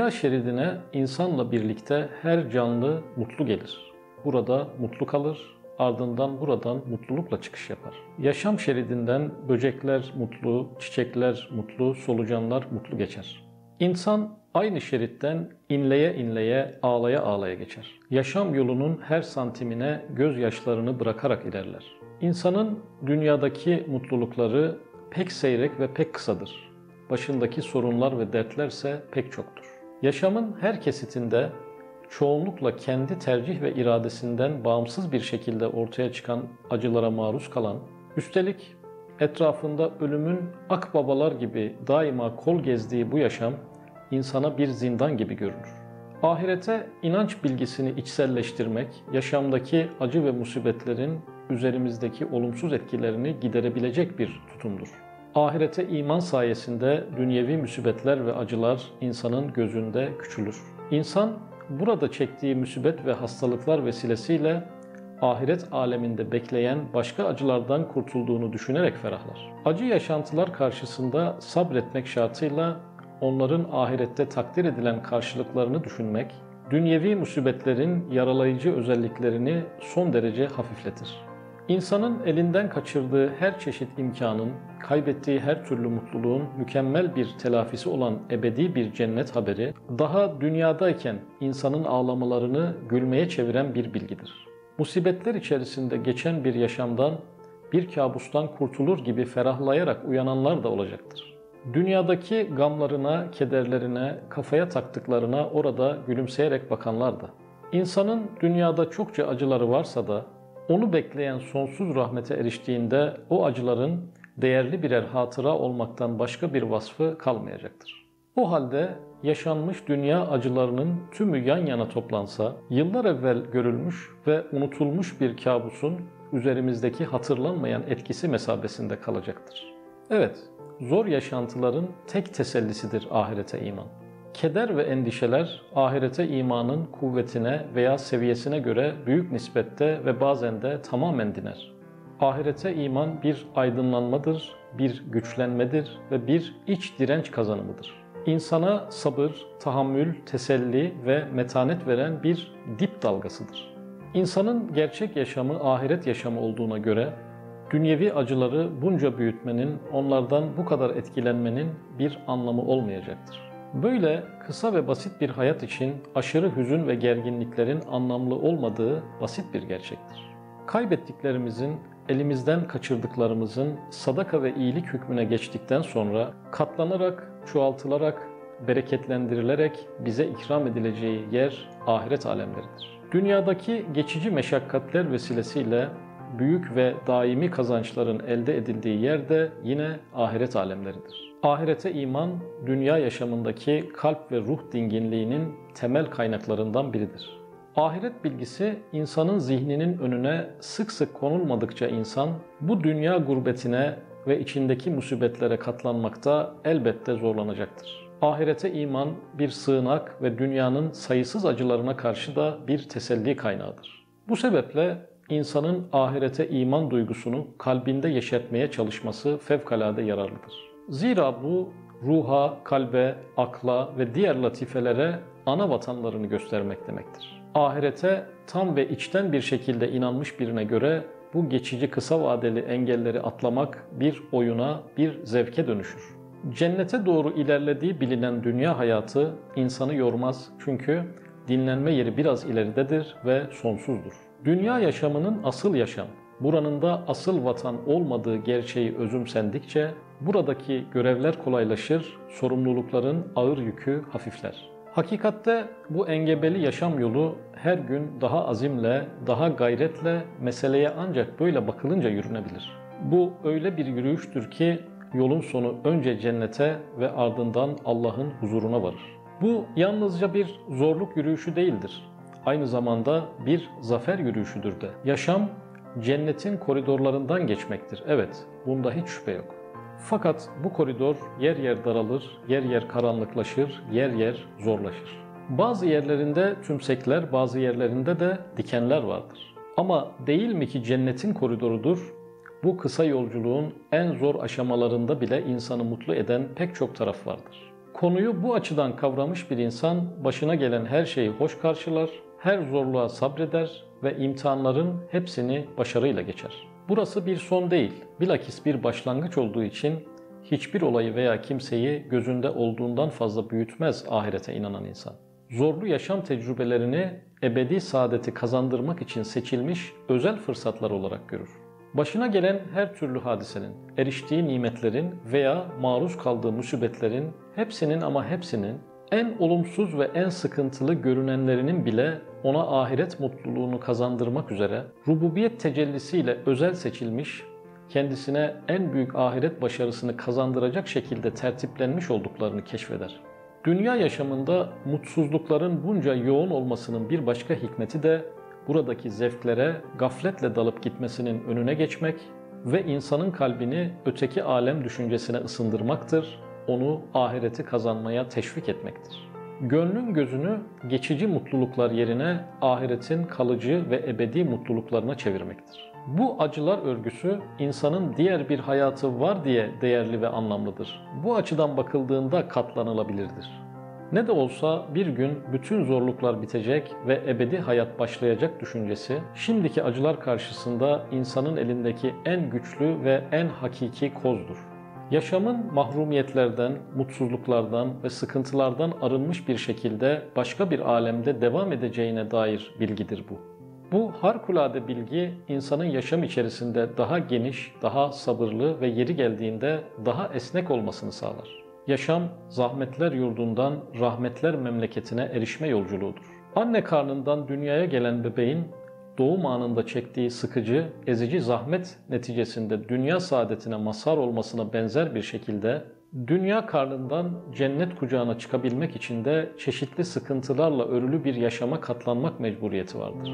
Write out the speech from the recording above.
Dünya şeridine insanla birlikte her canlı mutlu gelir. Burada mutlu kalır, ardından buradan mutlulukla çıkış yapar. Yaşam şeridinden böcekler mutlu, çiçekler mutlu, solucanlar mutlu geçer. İnsan aynı şeritten inleye inleye, ağlaya ağlaya geçer. Yaşam yolunun her santimine gözyaşlarını bırakarak ilerler. İnsanın dünyadaki mutlulukları pek seyrek ve pek kısadır. Başındaki sorunlar ve dertlerse pek çoktur. Yaşamın her kesitinde çoğunlukla kendi tercih ve iradesinden bağımsız bir şekilde ortaya çıkan acılara maruz kalan, üstelik etrafında ölümün akbabalar gibi daima kol gezdiği bu yaşam insana bir zindan gibi görünür. Ahirete inanç bilgisini içselleştirmek, yaşamdaki acı ve musibetlerin üzerimizdeki olumsuz etkilerini giderebilecek bir tutumdur. Ahirete iman sayesinde dünyevi musibetler ve acılar insanın gözünde küçülür. İnsan burada çektiği musibet ve hastalıklar vesilesiyle ahiret aleminde bekleyen başka acılardan kurtulduğunu düşünerek ferahlar. Acı yaşantılar karşısında sabretmek şartıyla onların ahirette takdir edilen karşılıklarını düşünmek, dünyevi musibetlerin yaralayıcı özelliklerini son derece hafifletir. İnsanın elinden kaçırdığı her çeşit imkanın, kaybettiği her türlü mutluluğun mükemmel bir telafisi olan ebedi bir cennet haberi, daha dünyadayken insanın ağlamalarını gülmeye çeviren bir bilgidir. Musibetler içerisinde geçen bir yaşamdan, bir kabustan kurtulur gibi ferahlayarak uyananlar da olacaktır. Dünyadaki gamlarına, kederlerine, kafaya taktıklarına orada gülümseyerek bakanlar da. İnsanın dünyada çokça acıları varsa da onu bekleyen sonsuz rahmete eriştiğinde o acıların değerli birer hatıra olmaktan başka bir vasfı kalmayacaktır. O halde yaşanmış dünya acılarının tümü yan yana toplansa, yıllar evvel görülmüş ve unutulmuş bir kabusun üzerimizdeki hatırlanmayan etkisi mesabesinde kalacaktır. Evet, zor yaşantıların tek tesellisidir ahirete iman. Keder ve endişeler ahirete imanın kuvvetine veya seviyesine göre büyük nispette ve bazen de tamamen diner. Ahirete iman bir aydınlanmadır, bir güçlenmedir ve bir iç direnç kazanımıdır. İnsana sabır, tahammül, teselli ve metanet veren bir dip dalgasıdır. İnsanın gerçek yaşamı ahiret yaşamı olduğuna göre dünyevi acıları bunca büyütmenin, onlardan bu kadar etkilenmenin bir anlamı olmayacaktır. Böyle kısa ve basit bir hayat için aşırı hüzün ve gerginliklerin anlamlı olmadığı basit bir gerçektir. Kaybettiklerimizin, elimizden kaçırdıklarımızın sadaka ve iyilik hükmüne geçtikten sonra katlanarak, çoğaltılarak, bereketlendirilerek bize ikram edileceği yer ahiret alemleridir. Dünyadaki geçici meşakkatler vesilesiyle büyük ve daimi kazançların elde edildiği yer de yine ahiret alemleridir. Ahirete iman, dünya yaşamındaki kalp ve ruh dinginliğinin temel kaynaklarından biridir. Ahiret bilgisi insanın zihninin önüne sık sık konulmadıkça insan bu dünya gurbetine ve içindeki musibetlere katlanmakta elbette zorlanacaktır. Ahirete iman bir sığınak ve dünyanın sayısız acılarına karşı da bir teselli kaynağıdır. Bu sebeple insanın ahirete iman duygusunu kalbinde yeşertmeye çalışması fevkalade yararlıdır. Zira bu ruha, kalbe, akla ve diğer latifelere ana vatanlarını göstermek demektir. Ahirete tam ve içten bir şekilde inanmış birine göre bu geçici kısa vadeli engelleri atlamak bir oyuna, bir zevke dönüşür. Cennete doğru ilerlediği bilinen dünya hayatı insanı yormaz çünkü dinlenme yeri biraz ileridedir ve sonsuzdur. Dünya yaşamının asıl yaşam, buranın da asıl vatan olmadığı gerçeği özümsendikçe buradaki görevler kolaylaşır, sorumlulukların ağır yükü hafifler. Hakikatte bu engebeli yaşam yolu her gün daha azimle, daha gayretle meseleye ancak böyle bakılınca yürünebilir. Bu öyle bir yürüyüştür ki yolun sonu önce cennete ve ardından Allah'ın huzuruna varır. Bu yalnızca bir zorluk yürüyüşü değildir. Aynı zamanda bir zafer yürüyüşüdür de. Yaşam cennetin koridorlarından geçmektir. Evet, bunda hiç şüphe yok. Fakat bu koridor yer yer daralır, yer yer karanlıklaşır, yer yer zorlaşır. Bazı yerlerinde tümsekler, bazı yerlerinde de dikenler vardır. Ama değil mi ki cennetin koridorudur, bu kısa yolculuğun en zor aşamalarında bile insanı mutlu eden pek çok taraf vardır. Konuyu bu açıdan kavramış bir insan başına gelen her şeyi hoş karşılar, her zorluğa sabreder ve imtihanların hepsini başarıyla geçer. Burası bir son değil, bilakis bir başlangıç olduğu için hiçbir olayı veya kimseyi gözünde olduğundan fazla büyütmez ahirete inanan insan. Zorlu yaşam tecrübelerini ebedi saadeti kazandırmak için seçilmiş özel fırsatlar olarak görür. Başına gelen her türlü hadisenin, eriştiği nimetlerin veya maruz kaldığı musibetlerin hepsinin ama hepsinin en olumsuz ve en sıkıntılı görünenlerinin bile ona ahiret mutluluğunu kazandırmak üzere rububiyet tecellisiyle özel seçilmiş, kendisine en büyük ahiret başarısını kazandıracak şekilde tertiplenmiş olduklarını keşfeder. Dünya yaşamında mutsuzlukların bunca yoğun olmasının bir başka hikmeti de buradaki zevklere gafletle dalıp gitmesinin önüne geçmek ve insanın kalbini öteki alem düşüncesine ısındırmaktır, onu ahireti kazanmaya teşvik etmektir. Gönlün gözünü geçici mutluluklar yerine ahiretin kalıcı ve ebedi mutluluklarına çevirmektir. Bu acılar örgüsü insanın diğer bir hayatı var diye değerli ve anlamlıdır. Bu açıdan bakıldığında katlanılabilirdir. Ne de olsa bir gün bütün zorluklar bitecek ve ebedi hayat başlayacak düşüncesi, şimdiki acılar karşısında insanın elindeki en güçlü ve en hakiki kozdur. Yaşamın mahrumiyetlerden, mutsuzluklardan ve sıkıntılardan arınmış bir şekilde başka bir alemde devam edeceğine dair bilgidir bu. Bu harikulade bilgi insanın yaşam içerisinde daha geniş, daha sabırlı ve yeri geldiğinde daha esnek olmasını sağlar. Yaşam, zahmetler yurdundan rahmetler memleketine erişme yolculuğudur. Anne karnından dünyaya gelen bebeğin doğum anında çektiği sıkıcı, ezici zahmet neticesinde dünya saadetine mazhar olmasına benzer bir şekilde dünya karnından cennet kucağına çıkabilmek için de çeşitli sıkıntılarla örülü bir yaşama katlanmak mecburiyeti vardır.